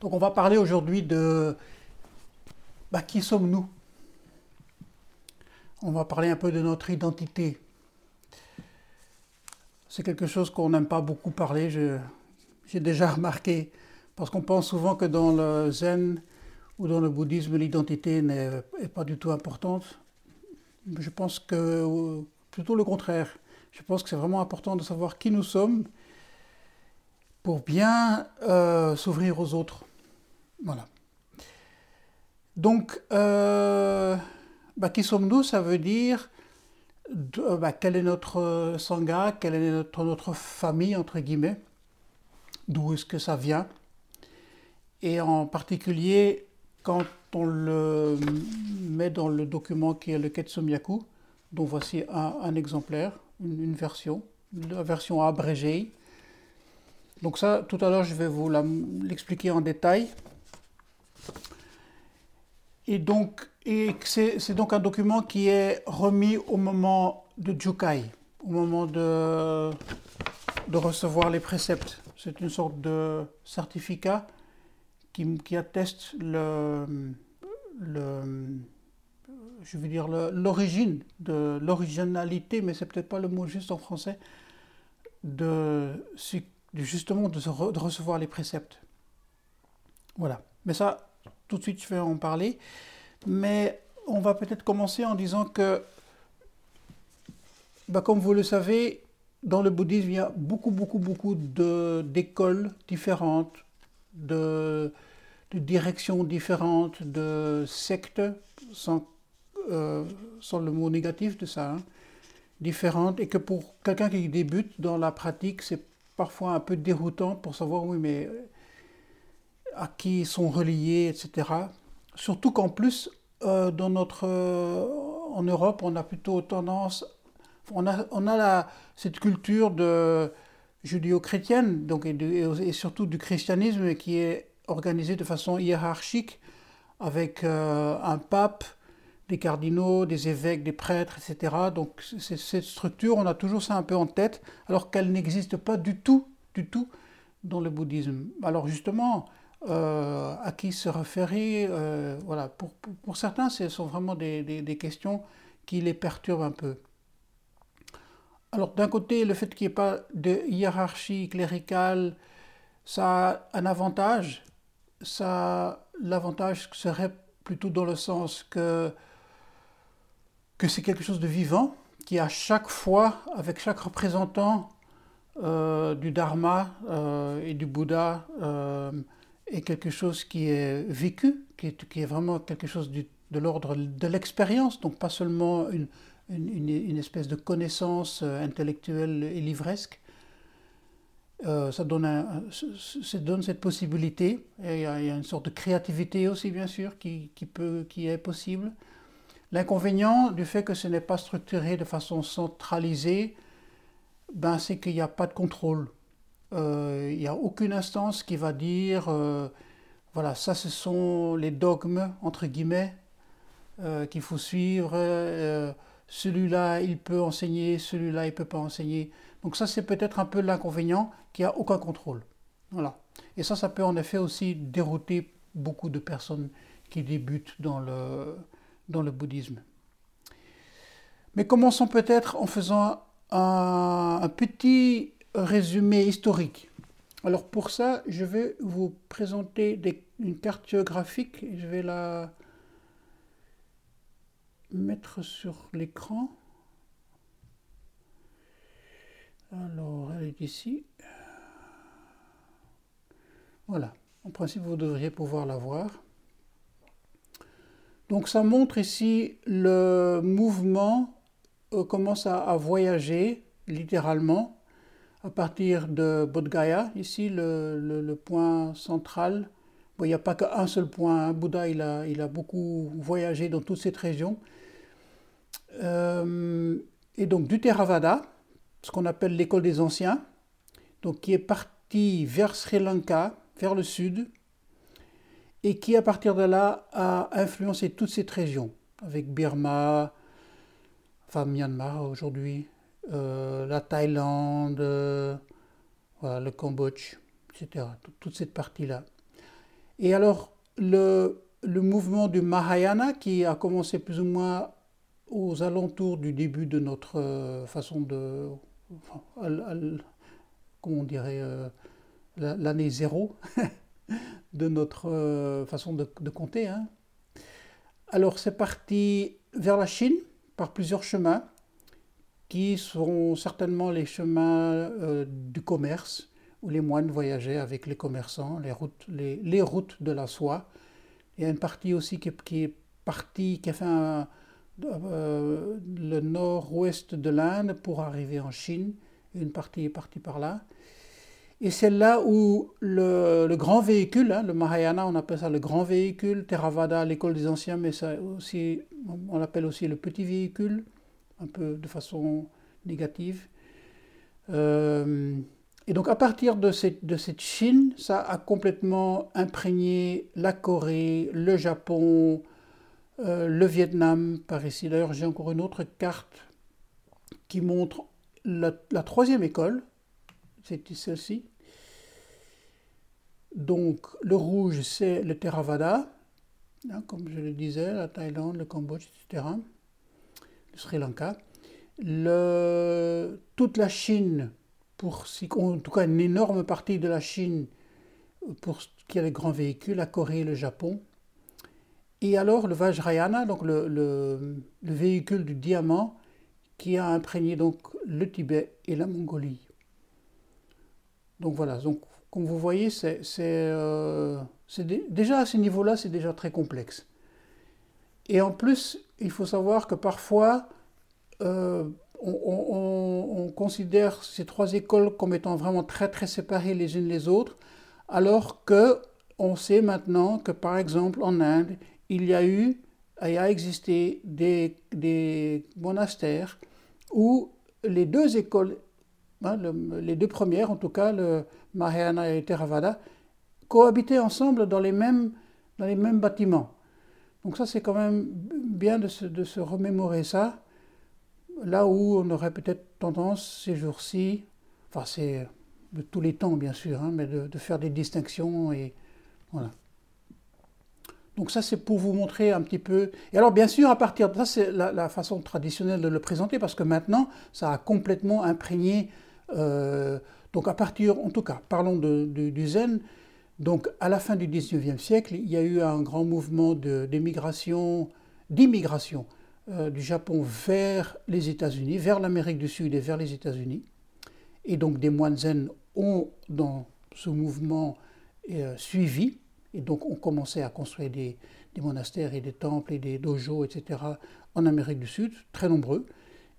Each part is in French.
Donc on va parler aujourd'hui de bah, qui sommes-nous? On va parler un peu de notre identité. C'est quelque chose qu'on n'aime pas beaucoup parler, j'ai déjà remarqué, parce qu'on pense souvent que dans le zen ou dans le bouddhisme, l'identité n'est pas du tout importante. Je pense que plutôt le contraire. Je pense que c'est vraiment important de savoir qui nous sommes pour bien euh, s'ouvrir aux autres. Voilà. Donc, euh, qui sommes-nous Ça veut dire euh, bah, quel est notre sangha, quelle est notre, famille, entre guillemets, d'où est-ce que ça vient. Et en particulier, quand on le met dans le document qui est le Ketsumyaku, dont voici un, exemplaire, une, version, la version abrégée. Donc ça, tout à l'heure, je vais vous l'expliquer en détail. Et donc, c'est donc un document qui est remis au moment de Jukai, au moment de, recevoir les préceptes. C'est une sorte de certificat qui, atteste le, je veux dire, l'origine, l'originalité, mais c'est peut-être pas le mot juste en français, de, justement de, de, recevoir les préceptes. Voilà. Mais ça, tout de suite, je vais en parler. Mais on va peut-être commencer en disant que, bah, comme vous le savez, dans le bouddhisme, il y a beaucoup, beaucoup, beaucoup d'écoles différentes, de, directions différentes, de sectes, sans euh, sans le mot négatif de ça, hein, différentes, et que pour quelqu'un qui débute dans la pratique, c'est parfois un peu déroutant pour savoir, oui, mais à qui ils sont reliés, etc. Surtout qu'en plus, euh, notre, en Europe, on a plutôt tendance, on a, cette culture de judéo-chrétienne, donc et, surtout du christianisme qui est organisé de façon hiérarchique, avec un pape, des cardinaux, des évêques, des prêtres, etc. Donc cette structure, on a toujours ça un peu en tête, alors qu'elle n'existe pas du tout, du tout dans le bouddhisme. Alors justement, euh, à qui se référer euh, Voilà, pour, pour, certains, ce sont vraiment des, des, questions qui les perturbent un peu. Alors d'un côté, le fait qu'il n'y ait pas de hiérarchie cléricale, ça a un avantage. Ça, l'avantage serait plutôt dans le sens que que c'est quelque chose de vivant, qui à chaque fois, avec chaque représentant euh, du Dharma et du Bouddha, est quelque chose qui est vécu, qui est, vraiment quelque chose de l'ordre de l'expérience, donc pas seulement une, espèce de connaissance intellectuelle et livresque. ça, donne ça donne cette possibilité, et il y, a, une sorte de créativité aussi, bien sûr, qui, qui est possible. L'inconvénient du fait que ce n'est pas structuré de façon centralisée, ben, c'est qu'il n'y a pas de contrôle. Euh, il n'y a aucune instance qui va dire, euh, voilà, ça ce sont les dogmes, entre guillemets, euh, qu'il faut suivre. celui-là, il peut enseigner, celui-là, il ne peut pas enseigner. Donc ça, c'est peut-être un peu l'inconvénient, qu'il n'y a aucun contrôle. Voilà. Et ça, ça peut en effet aussi dérouter beaucoup de personnes qui débutent dans le, dans le bouddhisme. Mais commençons peut-être en faisant un, petit résumé historique. Alors pour ça, je vais vous présenter une carte géographique. Je vais la mettre sur l'écran. Alors, elle est ici. Voilà. En principe, vous devriez pouvoir la voir. Donc ça montre ici le mouvement euh, commence à, voyager littéralement à partir de Bodh ici le, point central. il n'y a pas qu'un seul point, hein. Bouddha il a, il a, beaucoup voyagé dans toute cette région. Euh, et donc du Theravada, ce qu'on appelle l'école des anciens, donc qui est parti vers Sri Lanka, vers le sud, et qui à partir de là a influencé toute cette région, avec Birma, enfin Myanmar aujourd'hui, euh, la Thaïlande, euh, le Cambodge, etc. Toute cette partie-là. Et alors, le, mouvement du Mahayana, qui a commencé plus ou moins aux alentours du début de notre euh, façon de. comment on dirait L'année zéro de notre façon de, compter. Hein. Alors, c'est parti vers la Chine par plusieurs chemins qui seront certainement les chemins du commerce où les moines voyageaient avec les commerçants, les routes, les, routes de la soie. Il y a une partie aussi qui, qui est partie, qui a fait euh, le nord-ouest de l'Inde pour arriver en Chine. Une partie est partie par là. Et c'est là où le, grand véhicule, hein, le Mahayana, on appelle ça le grand véhicule, Theravada, l'école des anciens, mais ça aussi, on l'appelle aussi le petit véhicule, un peu de façon négative. Euh, et donc à partir de cette, Chine, ça a complètement imprégné la Corée, le Japon, euh, le Vietnam par ici. D'ailleurs, j'ai encore une autre carte qui montre la, troisième école. C'est celle-ci. Donc, le rouge, c'est le Theravada, hein, comme je le disais, la Thaïlande, le Cambodge, etc. Sri Lanka. Toute la Chine, en tout cas une énorme partie de la Chine, pour ce qui est les grands véhicules, la Corée et le Japon. Et alors le Vajrayana, donc le, le, véhicule du diamant, qui a imprégné donc le Tibet et la Mongolie. Donc voilà, comme vous voyez, euh, déjà à ce niveau-là, c'est déjà très complexe. Et en plus, il faut savoir que parfois, euh, on, on, considère ces trois écoles comme étant vraiment très très séparées les unes les autres, alors que on sait maintenant que par exemple en Inde, il y a eu, il a existé des, monastères où les deux écoles, hein, les deux premières en tout cas, le Mahayana et Theravada, cohabitaient ensemble dans les mêmes, dans les mêmes bâtiments. Donc ça c'est quand même bien de se, remémorer ça, là où on aurait peut-être tendance ces jours-ci, enfin c'est de tous les temps bien sûr, hein, mais de, de, faire des distinctions et voilà. Donc ça, c'est pour vous montrer un petit peu. Et alors, bien sûr, à partir de ça, c'est la, façon traditionnelle de le présenter, parce que maintenant, ça a complètement imprégné. Euh, donc à partir, en tout cas, parlons de, du zen. Donc à la fin du 19e siècle, il y a eu un grand mouvement d'immigration euh, du Japon vers les États-Unis, vers l'Amérique du Sud et vers les États-Unis. Et donc des moines zen ont, dans ce mouvement, euh, suivi. Et donc on commençait à construire des, monastères et des temples et des dojos, etc. en Amérique du Sud, très nombreux,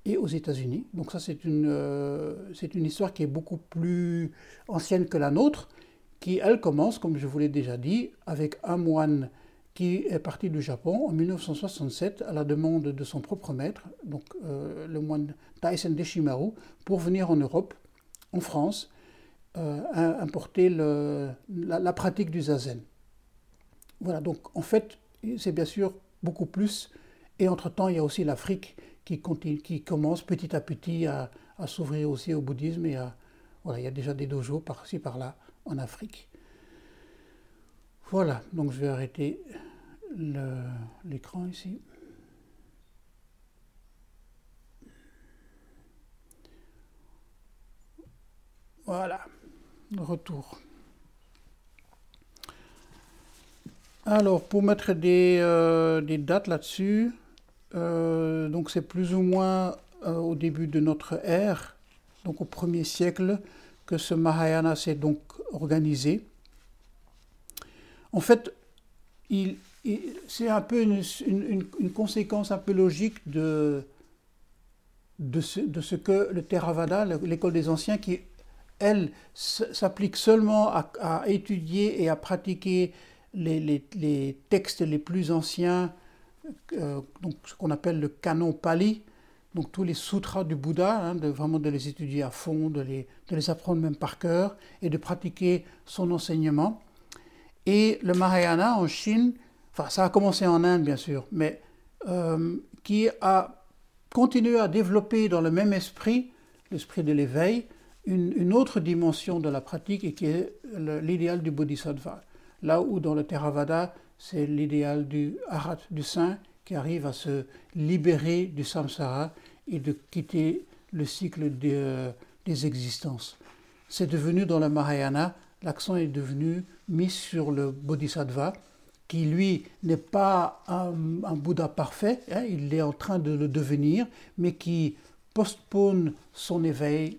et aux États-Unis. Donc ça c'est une, euh, c'est une histoire qui est beaucoup plus ancienne que la nôtre, qui elle commence, comme je vous l'ai déjà dit, avec un moine qui est parti du Japon en 1967 à la demande de son propre maître, donc euh, le moine Taisen Deshimaru, pour venir en Europe, en France, euh, importer la, pratique du zazen. Voilà, donc en fait, c'est bien sûr beaucoup plus. Et entre-temps, il y a aussi l'Afrique qui, commence petit à petit à, s'ouvrir aussi au bouddhisme. Et voilà, il y a déjà des dojos par-ci, par-là en Afrique. Voilà, donc je vais arrêter l'écran ici. Voilà, retour. Alors, pour mettre des, euh, dates là-dessus, euh, donc c'est plus ou moins euh, au début de notre ère, donc au premier siècle, que ce Mahayana s'est donc organisé. En fait, c'est un peu une, conséquence un peu logique de, ce, que le Theravada, l'école des anciens, qui, elle, s'applique seulement à, étudier et à pratiquer les, textes les plus anciens, euh, ce qu'on appelle le canon Pali, donc tous les sutras du Bouddha, hein, vraiment de les étudier à fond, de les, de les apprendre même par cœur et de pratiquer son enseignement. Et le Mahayana en Chine, enfin ça a commencé en Inde bien sûr, mais euh, qui a continué à développer dans le même esprit, l'esprit de l'éveil, une, une, autre dimension de la pratique et qui est l'idéal du Bodhisattva là où dans le Theravada, c'est l'idéal du Arat, du saint, qui arrive à se libérer du samsara et de quitter le cycle des, des existences. C'est devenu dans le Mahayana, l'accent est devenu mis sur le Bodhisattva, qui lui n'est pas un, Bouddha parfait, hein, il est en train de le devenir, mais qui postpone son éveil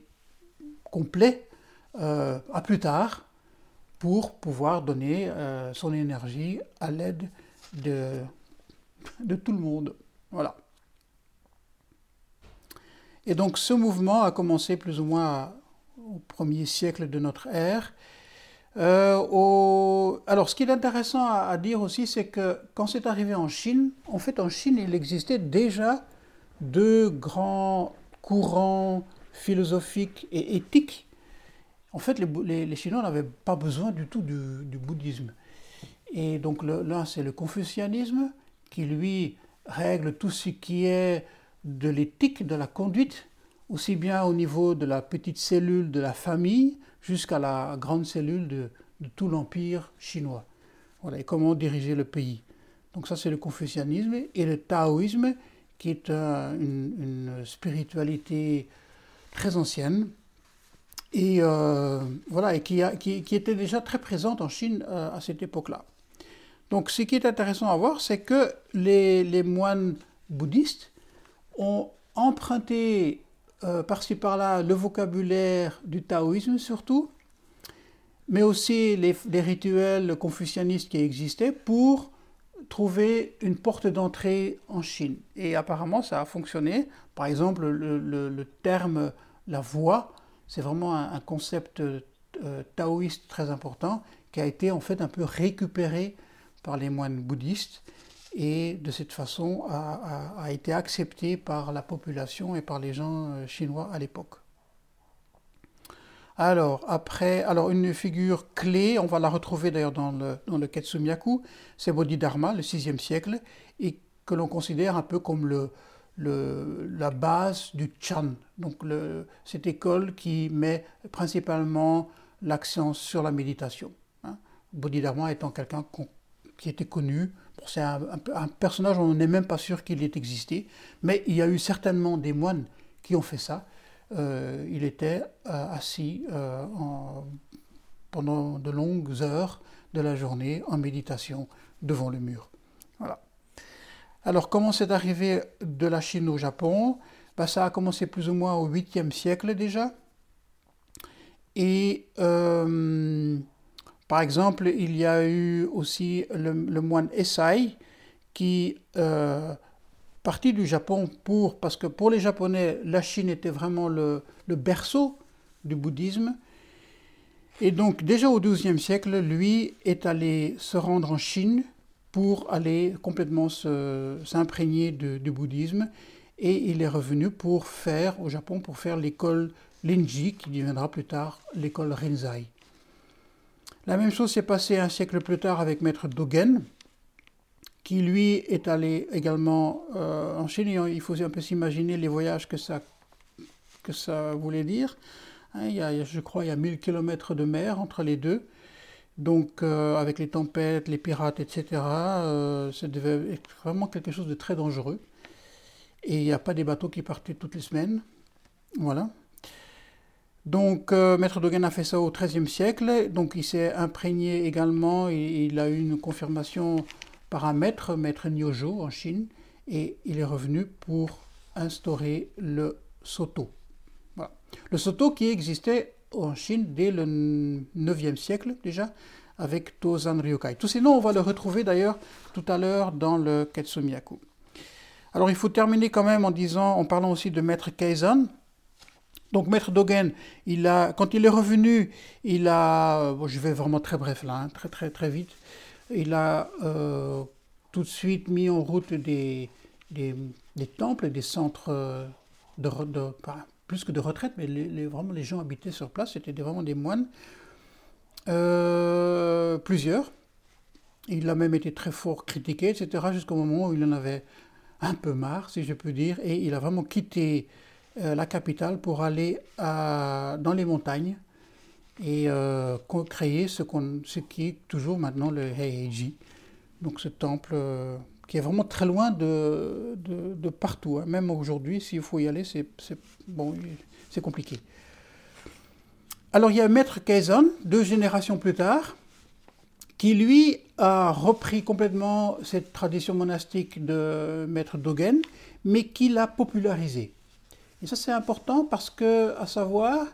complet euh, à plus tard pour pouvoir donner euh, son énergie à l'aide de, de tout le monde. Voilà. Et donc ce mouvement a commencé plus ou moins au premier siècle de notre ère euh, alors, ce qui est intéressant à, dire aussi, c'est que quand c'est arrivé en Chine, en fait, en Chine, il existait déjà deux grands courants philosophiques et éthiques. En fait, les, Chinois n'avaient pas besoin du tout du, bouddhisme. Et donc, l'un, c'est le confucianisme, qui lui règle tout ce qui est de l'éthique, de la conduite, aussi bien au niveau de la petite cellule de la famille jusqu'à la grande cellule de, tout l'empire chinois. Voilà, et comment diriger le pays. Donc ça c'est le confucianisme et le taoïsme qui est une, spiritualité très ancienne et euh, voilà qui, était déjà très présente en Chine euh, à cette époque-là. Donc ce qui est intéressant à voir, c'est que les, moines bouddhistes ont emprunté euh, par-ci par-là le vocabulaire du taoïsme surtout, mais aussi les, rituels confucianistes qui existaient pour trouver une porte d'entrée en Chine. Et apparemment, ça a fonctionné. Par exemple, le, terme la voix, c'est vraiment un, concept euh, taoïste très important qui a été en fait un peu récupéré par les moines bouddhistes et de cette façon a, été accepté par la population et par les gens euh, chinois à l'époque. Alors, après, alors une figure clé, on va la retrouver d'ailleurs dans le, dans le Ketsumyaku, c'est Bodhidharma, le 6e siècle, et que l'on considère un peu comme le, le, la base du Chan, donc cette école qui met principalement l'accent sur la méditation. Hein. Bodhidharma étant quelqu'un qui était connu c'est un, personnage, on n'est même pas sûr qu'il ait existé, mais il y a eu certainement des moines qui ont fait ça. Euh, il était euh, assis euh, pendant de longues heures de la journée en méditation devant le mur. Voilà. Alors comment c'est arrivé de la Chine au Japon? Ben, Ça a commencé plus ou moins au 8e siècle déjà. Et par exemple, il y a eu aussi le, moine Esai qui euh, partit du Japon pour, parce que pour les Japonais, la Chine était vraiment le, berceau du bouddhisme. Et donc déjà au XIIe siècle, lui est allé se rendre en Chine pour aller complètement s'imprégner du bouddhisme. Et il est revenu pour faire, au Japon, pour faire l'école Linji, qui deviendra plus tard l'école Rinzai. La même chose s'est passée un siècle plus tard avec Maître Dogen, qui lui est allé également euh, en Chine. Il faut un peu s'imaginer les voyages que ça, voulait dire. Hein, il y a, je crois il y a 1000 km de mer entre les deux. Donc euh, avec les tempêtes, les pirates, etc., euh, ça devait être vraiment quelque chose de très dangereux. Et il n'y a pas des bateaux qui partaient toutes les semaines. Voilà. Donc, euh, Maître Dogen a fait ça au XIIIe siècle. Donc, il s'est imprégné également. Il a eu une confirmation par un maître, Maître Nyojo, en Chine. Et il est revenu pour instaurer le Soto. Le Soto qui existait en Chine dès le IXe siècle déjà, avec Tozan Ryokai. Tous ces noms, on va le retrouver d'ailleurs tout à l'heure dans le Ketsumiyaku. Alors, il faut terminer quand même en disant, en parlant aussi de Maître Keizan, donc Maître Dogen, il a, quand il est revenu, il a, je vais vraiment très bref là, hein, très très très vite, il a euh, tout de suite mis en route des, des, temples et des centres euh, de, plus que de retraite, mais les, vraiment les gens habitaient sur place, c'était vraiment des moines, euh, plusieurs. Il a même été très fort critiqué, etc., jusqu'au moment où il en avait un peu marre, si je peux dire, et il a vraiment quitté la capitale pour aller dans les montagnes et euh, créer ce, qui est toujours maintenant le Heiheiji. Donc ce temple euh, qui est vraiment très loin de, partout. Hein. Même aujourd'hui, s'il faut y aller, c'est compliqué. Alors il y a Maître Keizan, deux générations plus tard, qui lui a repris complètement cette tradition monastique de Maître Dogen, mais qui l'a popularisée. Et ça c'est important parce que, à savoir,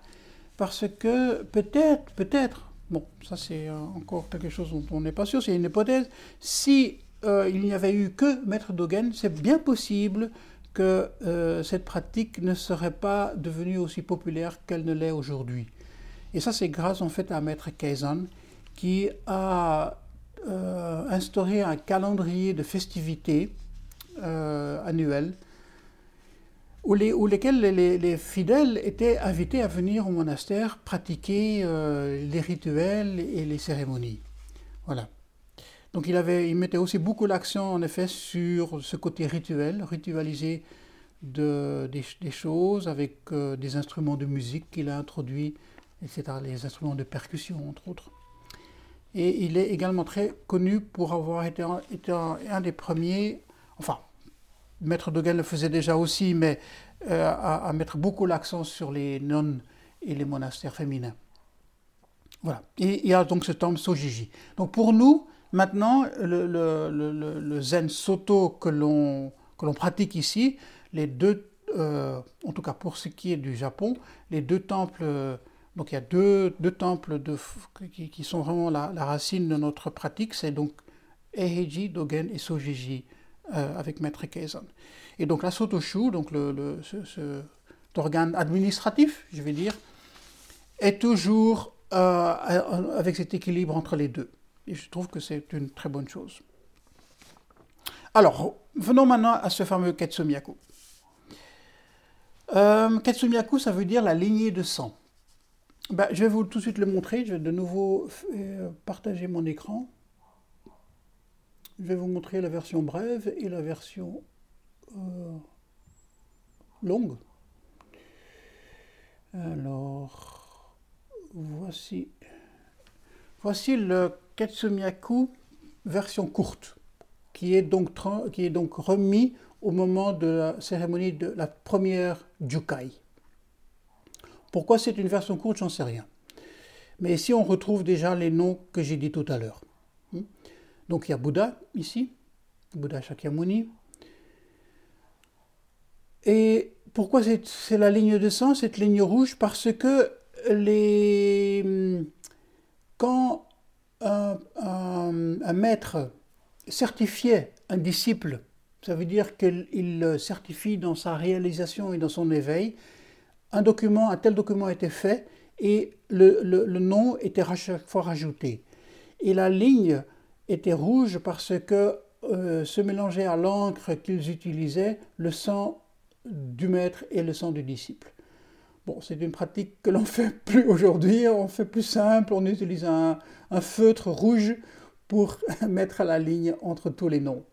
parce que peut-être, peut-être, bon, ça c'est encore quelque chose dont on n'est pas sûr, c'est une hypothèse, si euh, il n'y avait eu que Maître Dogen, c'est bien possible que euh, cette pratique ne serait pas devenue aussi populaire qu'elle ne l'est aujourd'hui. Et ça, c'est grâce en fait à Maître Keizan qui a euh, instauré un calendrier de festivités annuelles où, les, lesquels les, fidèles étaient invités à venir au monastère pratiquer les rituels et les cérémonies. Voilà. Donc il, avait, il mettait aussi beaucoup l'accent en effet sur ce côté rituel, ritualiser de, des, choses avec euh, des instruments de musique qu'il a introduits, etc., les instruments de percussion entre autres. Et il est également très connu pour avoir été, un, des premiers, enfin, Maître Dogen le faisait déjà aussi, mais euh, à, mettre beaucoup l'accent sur les nonnes et les monastères féminins. Voilà. Et il y a donc ce temple Sojiji. Donc pour nous, Maintenant, le, zen soto que l'on pratique ici, les deux, euh, en tout cas pour ce qui est du Japon, les deux temples, donc il y a deux, temples de, qui, sont vraiment la, racine de notre pratique, c'est donc Eheji, Dogen et Sojiji euh, avec Maître Keizan. Et donc la Sotoshu, donc le, ce, organe administratif, je vais dire, est toujours euh, avec cet équilibre entre les deux. Et je trouve que c'est une très bonne chose. Alors, venons maintenant à ce fameux Ketsumiyaku. Euh, Ketsumiyaku, ça veut dire la lignée de sang. Ben, je vais vous tout de suite le montrer. Je vais de nouveau euh, partager mon écran. Je vais vous montrer la version brève et la version euh, longue. Alors, voici, voici le Ketsumiyaku version courte, qui est donc, qui est donc remis au moment de la cérémonie de la première Jukai. Pourquoi c'est une version courte, j'en sais rien. Mais ici, on retrouve déjà les noms que j'ai dit tout à l'heure. Donc il y a Bouddha ici, Bouddha Shakyamuni. Et pourquoi c'est la ligne de sang, cette ligne rouge? Parce que quand un, maître certifiait un disciple, ça veut dire qu'il certifie dans sa réalisation et dans son éveil, un document, un tel document été fait et le, nom était à chaque fois rajouté. Et la ligne était rouge parce que euh, se mélangeait à l'encre qu'ils utilisaient le sang du maître et le sang du disciple. Bon, c'est une pratique que l'on fait plus aujourd'hui, on fait plus simple, on utilise un, feutre rouge pour mettre la ligne entre tous les noms.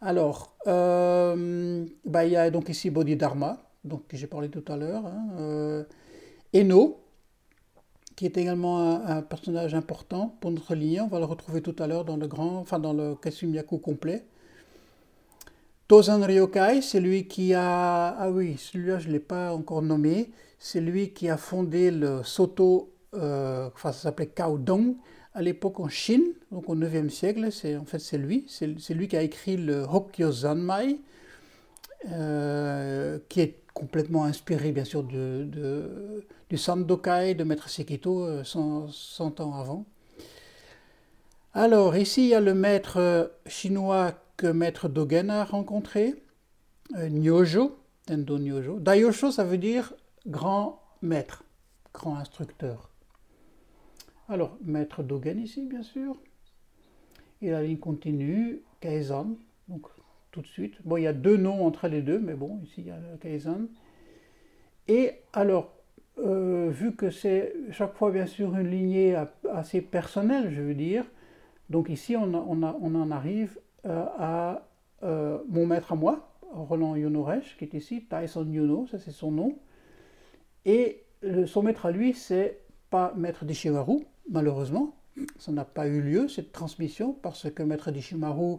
Alors, euh, bah, il y a donc ici Bodhidharma, donc j'ai parlé tout à l'heure, hein, euh, Eno, qui est également un, personnage important pour notre ligne, on va le retrouver tout à l'heure dans le grand, enfin dans le Kasumyaku complet. Tozan Ryokai, c'est lui qui a. Ah oui, celui-là, je ne l'ai pas encore nommé. C'est lui qui a fondé le Soto, euh, enfin, ça s'appelait Kaodong, à l'époque en Chine, donc au 9e siècle. C'est, en fait, c'est lui. C'est, lui qui a écrit le Hokkyo Zanmai, euh, qui est complètement inspiré, bien sûr, de, du Sandokai de Maître Sekito 100, euh, 100 ans avant. Alors, ici, il y a le maître chinois que Maître Dogen a rencontré, euh, Nyojo, Tendo Nyojo. Dayosho, ça veut dire grand maître, grand instructeur. Alors, Maître Dogen ici, bien sûr. Et la ligne continue, Kaizan, donc tout de suite. Bon, il y a deux noms entre les deux, mais bon, ici il y a Kaizan. Et alors, euh, vu que c'est chaque fois bien sûr une lignée assez personnelle, je veux dire, donc ici on, en arrive euh, à euh, mon maître à moi, Roland Yonoresh, qui est ici, Tyson Yuno, ça c'est son nom. Et son maître à lui, c'est pas Maître Dishimaru, malheureusement. Ça n'a pas eu lieu, cette transmission, parce que Maître Dishimaru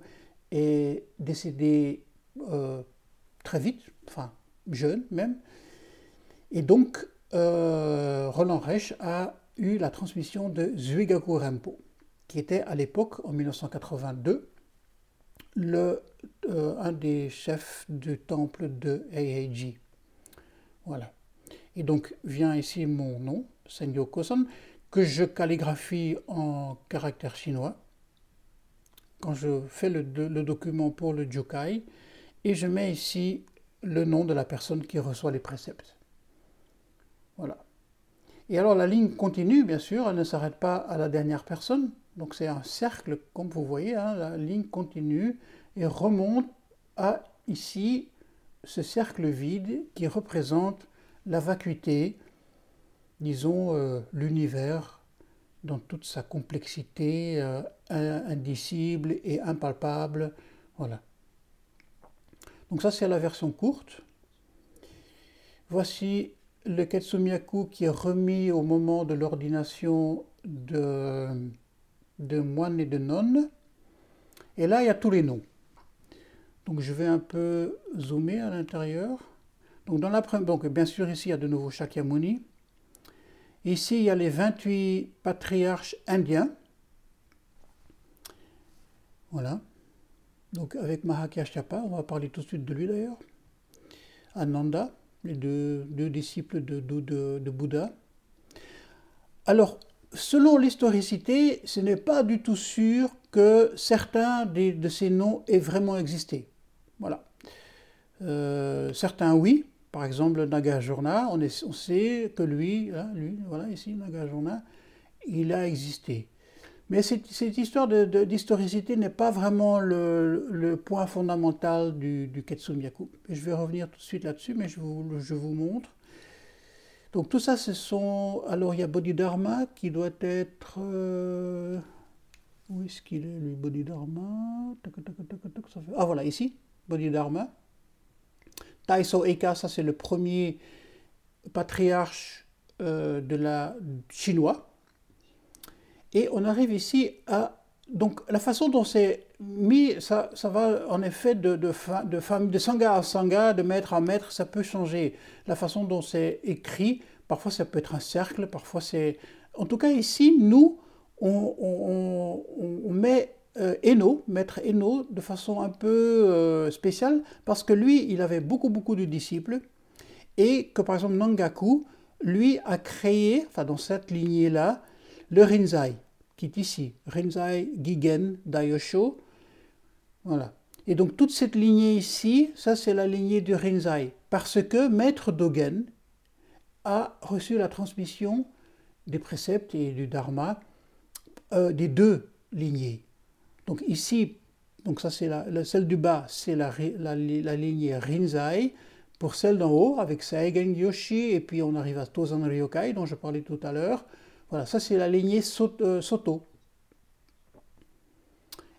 est décédé très vite, enfin jeune même. Et donc, euh, Roland Reich a eu la transmission de Zuigaku Rempo, qui était à l'époque, en 1982, le, euh, un des chefs du temple de Heiji. Voilà. Et donc vient ici mon nom, Senyo Kosan, que je calligraphie en caractère chinois quand je fais le, le, document pour le Jukai et je mets ici le nom de la personne qui reçoit les préceptes. Voilà. Et alors la ligne continue, bien sûr, elle ne s'arrête pas à la dernière personne. Donc c'est un cercle, comme vous voyez, hein, la ligne continue et remonte à ici ce cercle vide qui représente la vacuité, disons euh, l'univers dans toute sa complexité euh, indicible et impalpable. Voilà. Donc ça c'est la version courte. Voici le Ketsumiaku qui est remis au moment de l'ordination de, de moines et de nonnes. Et là, il y a tous les noms. Donc je vais un peu zoomer à l'intérieur. Donc, dans la, bien sûr ici il y a de nouveau Shakyamuni. Ici il y a les 28 patriarches indiens. Voilà. Donc avec Mahakashyapa, on va parler tout de suite de lui d'ailleurs. Ananda, les deux, disciples de, Bouddha. Alors, selon l'historicité, ce n'est pas du tout sûr que certains de ces noms aient vraiment existé. Voilà. Euh, certains oui, par exemple Nagarjuna, on, on sait que lui, hein, lui, voilà ici Nagarjuna, il a existé. Mais cette, histoire d'historicité n'est pas vraiment le, point fondamental du, du je vais revenir tout de suite là-dessus, mais je vous, je vous montre. Donc tout ça, ce sont... Alors il y a Bodhidharma qui doit être... Euh, où est-ce qu'il est, lui, Bodhidharma? Ah voilà, ici. Bodhidharma. Taiso Eka, ça c'est le premier patriarche euh, de la chinois. Et on arrive ici à donc la façon dont c'est mis, ça, ça va en effet de, de, de, de sangha à sangha, de maître à maître, ça peut changer. La façon dont c'est écrit, parfois ça peut être un cercle, parfois c'est... En tout cas ici, nous, on, on, met euh, Eno, maître Eno, de façon un peu euh, spéciale, parce que lui, il avait beaucoup, beaucoup de disciples, et que par exemple Nangaku, lui, a créé, enfin dans cette lignée-là, le Rinzai, qui est ici, Rinzai Gigen Dayosho. Voilà. Et donc toute cette lignée ici, ça c'est la lignée du Rinzai, parce que Maître Dogen a reçu la transmission des préceptes et du Dharma euh, des deux lignées. Donc ici, donc ça c'est la, celle du bas, c'est la, la, lignée Rinzai. Pour celle d'en haut, avec Saigen Yoshi, et puis on arrive à Tozan Ryokai, dont je parlais tout à l'heure. Voilà, ça c'est la lignée euh, Soto.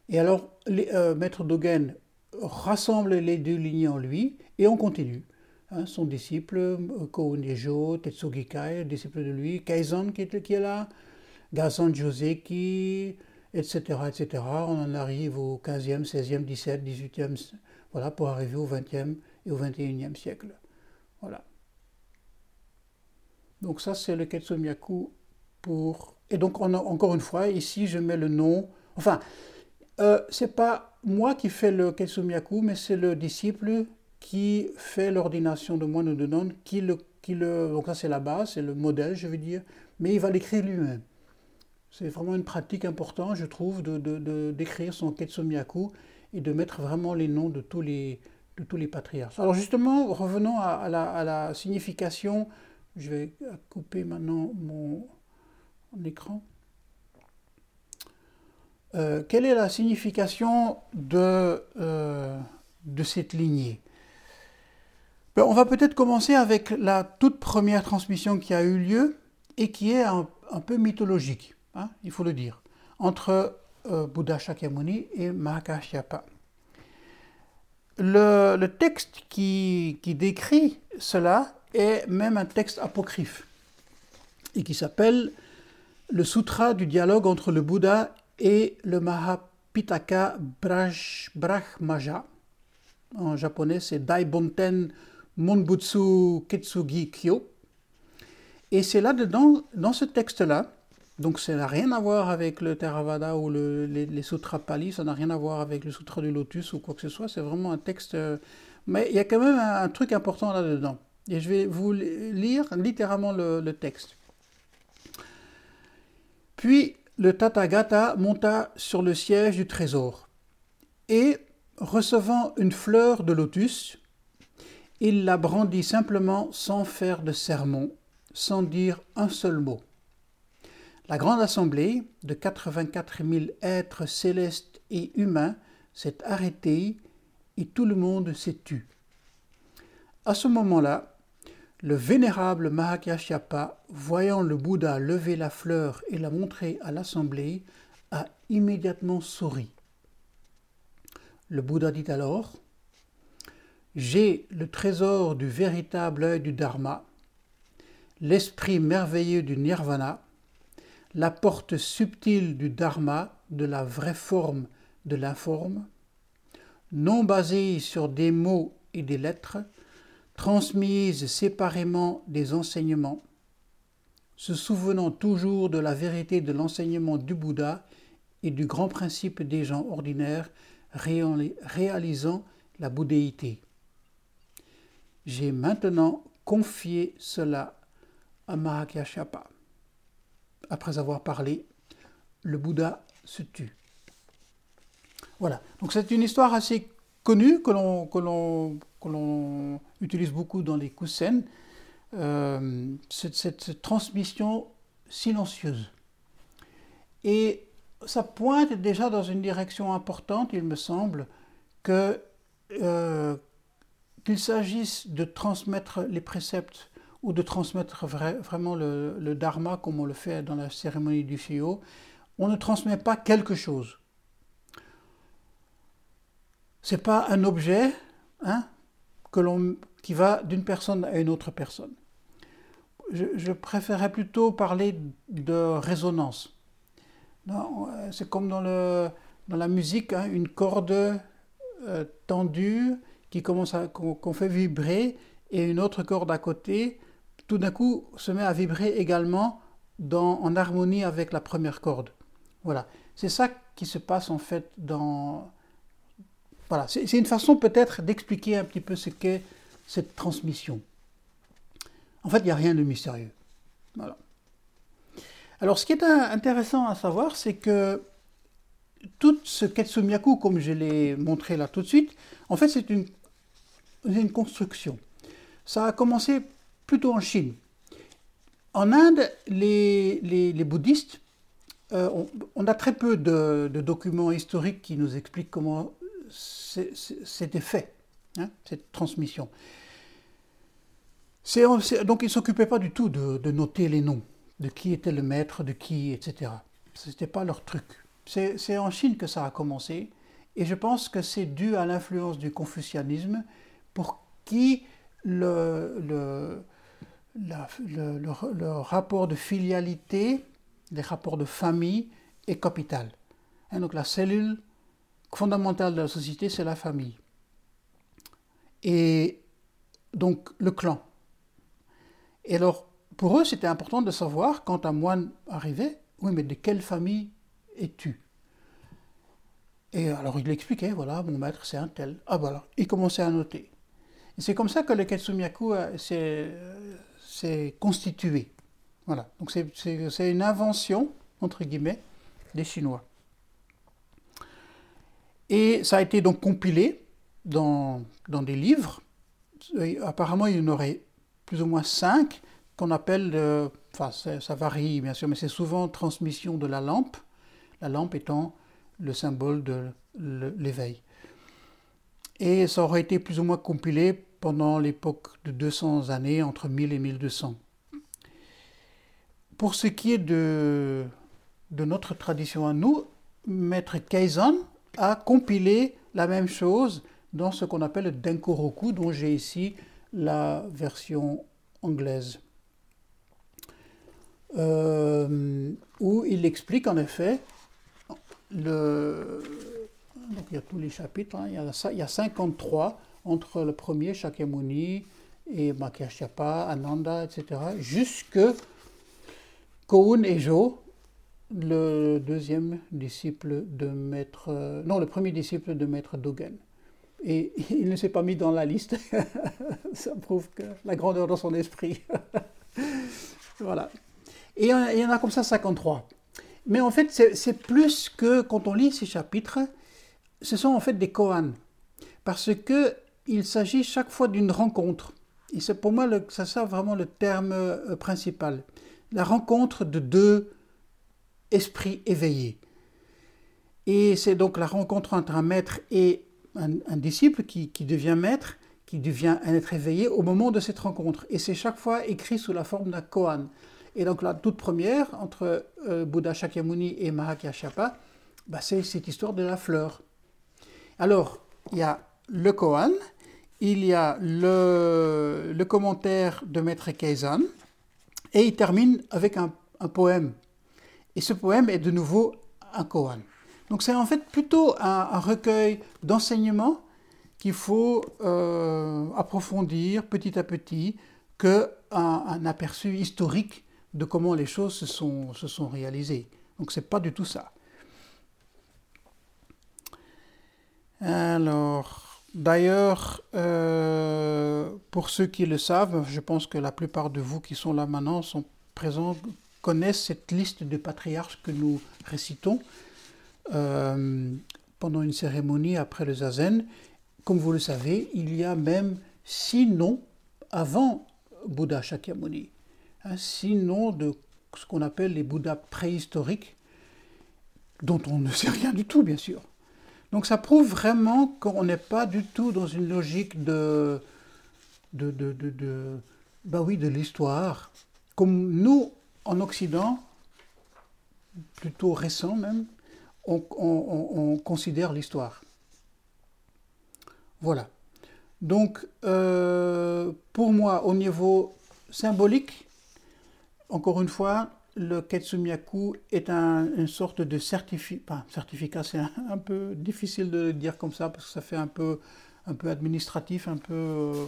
Et alors, euh, Maître Dogen rassemble les deux lignées en lui, et on continue. Hein, son disciple, euh, Kounejo, Tetsugikai, disciple de lui, Kaizan qui est, là, Gazan Joseki, etc., etc. On en arrive au 15e, 16e, 17e, 18e, voilà, pour arriver au 20e et au 21e siècle. Voilà. Donc ça, c'est le Ketsumiaku Et donc, encore une fois, ici, je mets le nom... Enfin, euh, c'est pas moi qui fais le Ketsumiaku, mais c'est le disciple qui fait l'ordination de moine ou de nonne, qui le, qui le... Donc ça, c'est la base, c'est le modèle, je veux dire, mais il va l'écrire lui-même. C'est vraiment une pratique importante, je trouve, de, d'écrire son Ketsumiaku et de mettre vraiment les noms de tous les, de tous les patriarches. Alors justement, revenons à, la, signification. Je vais couper maintenant mon, écran. Euh, quelle est la signification de, euh, cette lignée? Ben, On va peut-être commencer avec la toute première transmission qui a eu lieu et qui est un peu mythologique. Hein, il faut le dire, entre euh, Bouddha Shakyamuni et Mahakashyapa. Le, le texte qui, décrit cela est même un texte apocryphe et qui s'appelle le sutra du dialogue entre le Bouddha et le Mahapitaka Brahmaja. En japonais, c'est Daibonten Monbutsu Ketsugi Kyo. Et c'est là-dedans, dans ce texte-là, donc ça n'a rien à voir avec le Theravada ou les, sutras Pali, ça n'a rien à voir avec le sutra du lotus ou quoi que ce soit, c'est vraiment un texte... Mais il y a quand même un, truc important là-dedans. Et je vais vous lire littéralement le texte. Puis le Tathagata monta sur le siège du trésor, et, recevant une fleur de lotus, il la brandit simplement sans faire de sermon, sans dire un seul mot. La grande assemblée de 84 000 êtres célestes et humains s'est arrêtée et tout le monde s'est tu. À ce moment-là, le vénérable Mahakashyapa, voyant le Bouddha lever la fleur et la montrer à l'assemblée, a immédiatement souri. Le Bouddha dit alors J'ai le trésor du véritable œil du Dharma, l'esprit merveilleux du Nirvana, la porte subtile du Dharma, de la vraie forme de l'informe, non basée sur des mots et des lettres, transmise séparément des enseignements, se souvenant toujours de la vérité de l'enseignement du Bouddha et du grand principe des gens ordinaires réalisant la bouddhéité. J'ai maintenant confié cela à Mahakashapa. Après avoir parlé, le Bouddha se tue. Voilà, donc c'est une histoire assez connue que l'on que l'on utilise beaucoup dans les kusen, euh, cette, transmission silencieuse. Et ça pointe déjà dans une direction importante, il me semble, que euh, qu'il s'agisse de transmettre les préceptes ou de transmettre vraiment le, dharma comme on le fait dans la cérémonie du Shio, on ne transmet pas quelque chose. C'est pas un objet, hein, qui va d'une personne à une autre personne. Je, préférerais plutôt parler de résonance. Euh, c'est comme dans, le, dans la musique, hein, une corde euh, tendue qui commence qu'on, fait vibrer et une autre corde à côté, tout d'un coup, se met à vibrer également dans, en harmonie avec la première corde. Voilà. C'est ça qui se passe en fait dans, c'est une façon peut-être d'expliquer un petit peu ce qu'est cette transmission. En fait, il n'y a rien de mystérieux. Alors, ce qui est intéressant à savoir, c'est que tout ce Ketsumiaku, comme je l'ai montré là tout de suite, en fait, c'est une, construction. Ça a commencé plutôt en Chine. En Inde, les, bouddhistes, euh, on, a très peu de, documents historiques qui nous expliquent comment c'était fait, hein, cette transmission. donc ils ne s'occupaient pas du tout de, noter les noms, de qui était le maître, de qui, etc. Ce n'était pas leur truc. C'est en Chine que ça a commencé, et je pense que c'est dû à l'influence du confucianisme, pour qui le, le, le, rapport de filialité, les rapports de famille est capital. Hein, donc la cellule fondamentale de la société, c'est la famille. Et donc le clan. Et alors, pour eux, c'était important de savoir, quand un moine arrivait, oui, mais de quelle famille es-tu? Et alors il expliquait, voilà, mon maître, c'est un tel. Ah voilà, il commençait à noter. Et c'est comme ça que le Ketsumiaku euh, euh, s'est constitué. Voilà, donc c'est une invention, entre guillemets, des Chinois. Et ça a été donc compilé dans, dans des livres. apparemment, il y en aurait plus ou moins cinq qu'on appelle, euh, enfin ça, varie bien sûr, mais c'est souvent transmission de la lampe, la lampe étant le symbole de l'éveil. Et ça aurait été plus ou moins compilé pendant l'époque de 200 années, entre 1000 et 1200. Pour ce qui est de, de notre tradition à nous, Maître Keizan, a compilé la même chose dans ce qu'on appelle le Denkoroku, dont j'ai ici la version anglaise. où il explique en effet le, donc il y a tous les chapitres, hein. il, y a, il, y a, 53 entre le premier, Shakyamuni, et Makyashyapa, Ananda, etc., jusque Koun et Jo, le deuxième disciple de maître, non, le premier disciple de maître Dogen. Et il ne s'est pas mis dans la liste. Ça prouve la grandeur de son esprit. voilà. Et il y en a comme ça 53. Mais en fait, c'est plus que quand on lit ces chapitres, ce sont en fait des koans. Parce que il s'agit chaque fois d'une rencontre. Et c'est pour moi, le, ça sert vraiment le terme euh, principal. La rencontre de deux esprits éveillés. Et c'est donc la rencontre entre un maître et un, disciple qui, devient maître, qui devient un être éveillé au moment de cette rencontre. Et c'est chaque fois écrit sous la forme d'un koan. Et donc la toute première, entre euh, Bouddha Shakyamuni et Mahakyashapa, bah, c'est cette histoire de la fleur. Alors, il y a le koan, il y a le, le commentaire de Maître Keizan, et il termine avec un, poème. Et ce poème est de nouveau un koan. Donc c'est en fait plutôt un, recueil d'enseignements qu'il faut euh, approfondir petit à petit qu'un un aperçu historique de comment les choses se sont, se sont réalisées. Donc c'est pas du tout ça. Alors, d'ailleurs, euh, pour ceux qui le savent, je pense que la plupart de vous qui sont là maintenant sont présents, connaissent cette liste de patriarches que nous récitons euh, pendant une cérémonie après le zazen. Comme vous le savez, il y a même six noms avant Bouddha Shakyamuni, hein, six noms de ce qu'on appelle les Bouddhas préhistoriques, dont on ne sait rien du tout, bien sûr. Donc ça prouve vraiment qu'on n'est pas du tout dans une logique de, de, de, de, bah oui, de l'histoire. Comme nous, en Occident, plutôt récent même, on, considère l'histoire. Voilà. Donc, euh, pour moi, au niveau symbolique, encore une fois, le Ketsumiyaku est une sorte de certificat. certificat, c'est un, peu difficile de dire comme ça parce que ça fait un peu, un peu administratif, un peu euh,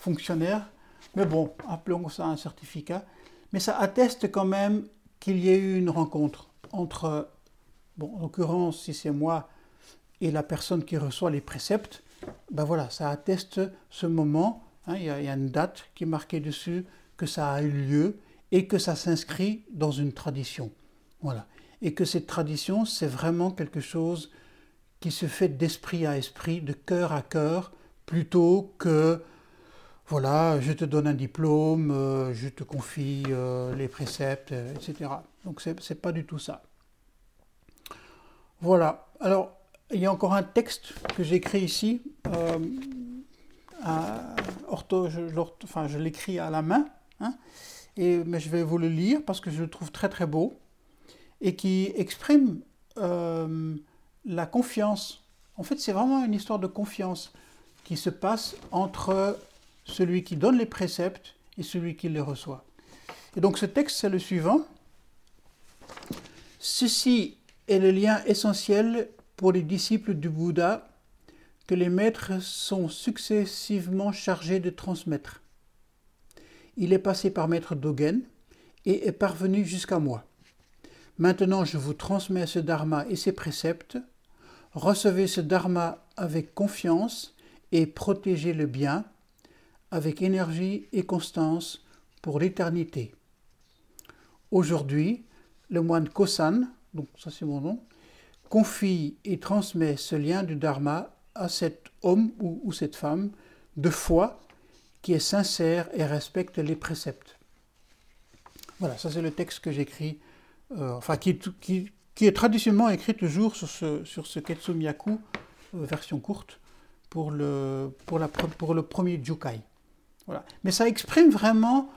fonctionnaire. Mais bon, appelons ça un certificat. Mais ça atteste quand même qu'il y ait eu une rencontre entre, en l'occurrence, si c'est moi et la personne qui reçoit les préceptes, ben voilà, ça atteste ce moment. Hein, il, y a, il y a une date qui est marquée dessus, que ça a eu lieu et que ça s'inscrit dans une tradition. Voilà. Et que cette tradition, c'est vraiment quelque chose qui se fait d'esprit à esprit, de cœur à cœur, plutôt que voilà, je te donne un diplôme, euh, je te confie euh, les préceptes, euh, etc. Donc c'est n'est pas du tout ça. Voilà. Alors, il y a encore un texte que j'écris ici. ortho, je, enfin, je l'écris à la main. Hein, mais je vais vous le lire parce que je le trouve très très beau et qui exprime la confiance. En fait, c'est vraiment une histoire de confiance qui se passe entre celui qui donne les préceptes et celui qui les reçoit. Et donc ce texte, c'est le suivant. Ceci est le lien essentiel pour les disciples du Bouddha que les maîtres sont successivement chargés de transmettre il est passé par Maître Dogen et est parvenu jusqu'à moi. Maintenant je vous transmets ce dharma et ses préceptes. Recevez ce dharma avec confiance et protégez le bien avec énergie et constance pour l'éternité. Aujourd'hui, le moine Kosan, donc ça c'est mon nom, confie et transmet ce lien du dharma à cet homme ou, cette femme de foi qui est sincère et respecte les préceptes. Voilà, ça c'est le texte que j'écris, euh, enfin qui, est traditionnellement écrit toujours sur ce, sur Ketsumiyaku, euh, version courte, pour le, pour, la, pour le premier Jukai. Mais ça exprime vraiment,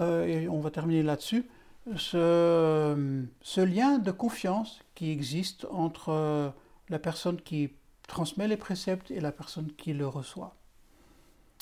euh, et on va terminer là-dessus, ce, ce, lien de confiance qui existe entre la personne qui transmet les préceptes et la personne qui le reçoit.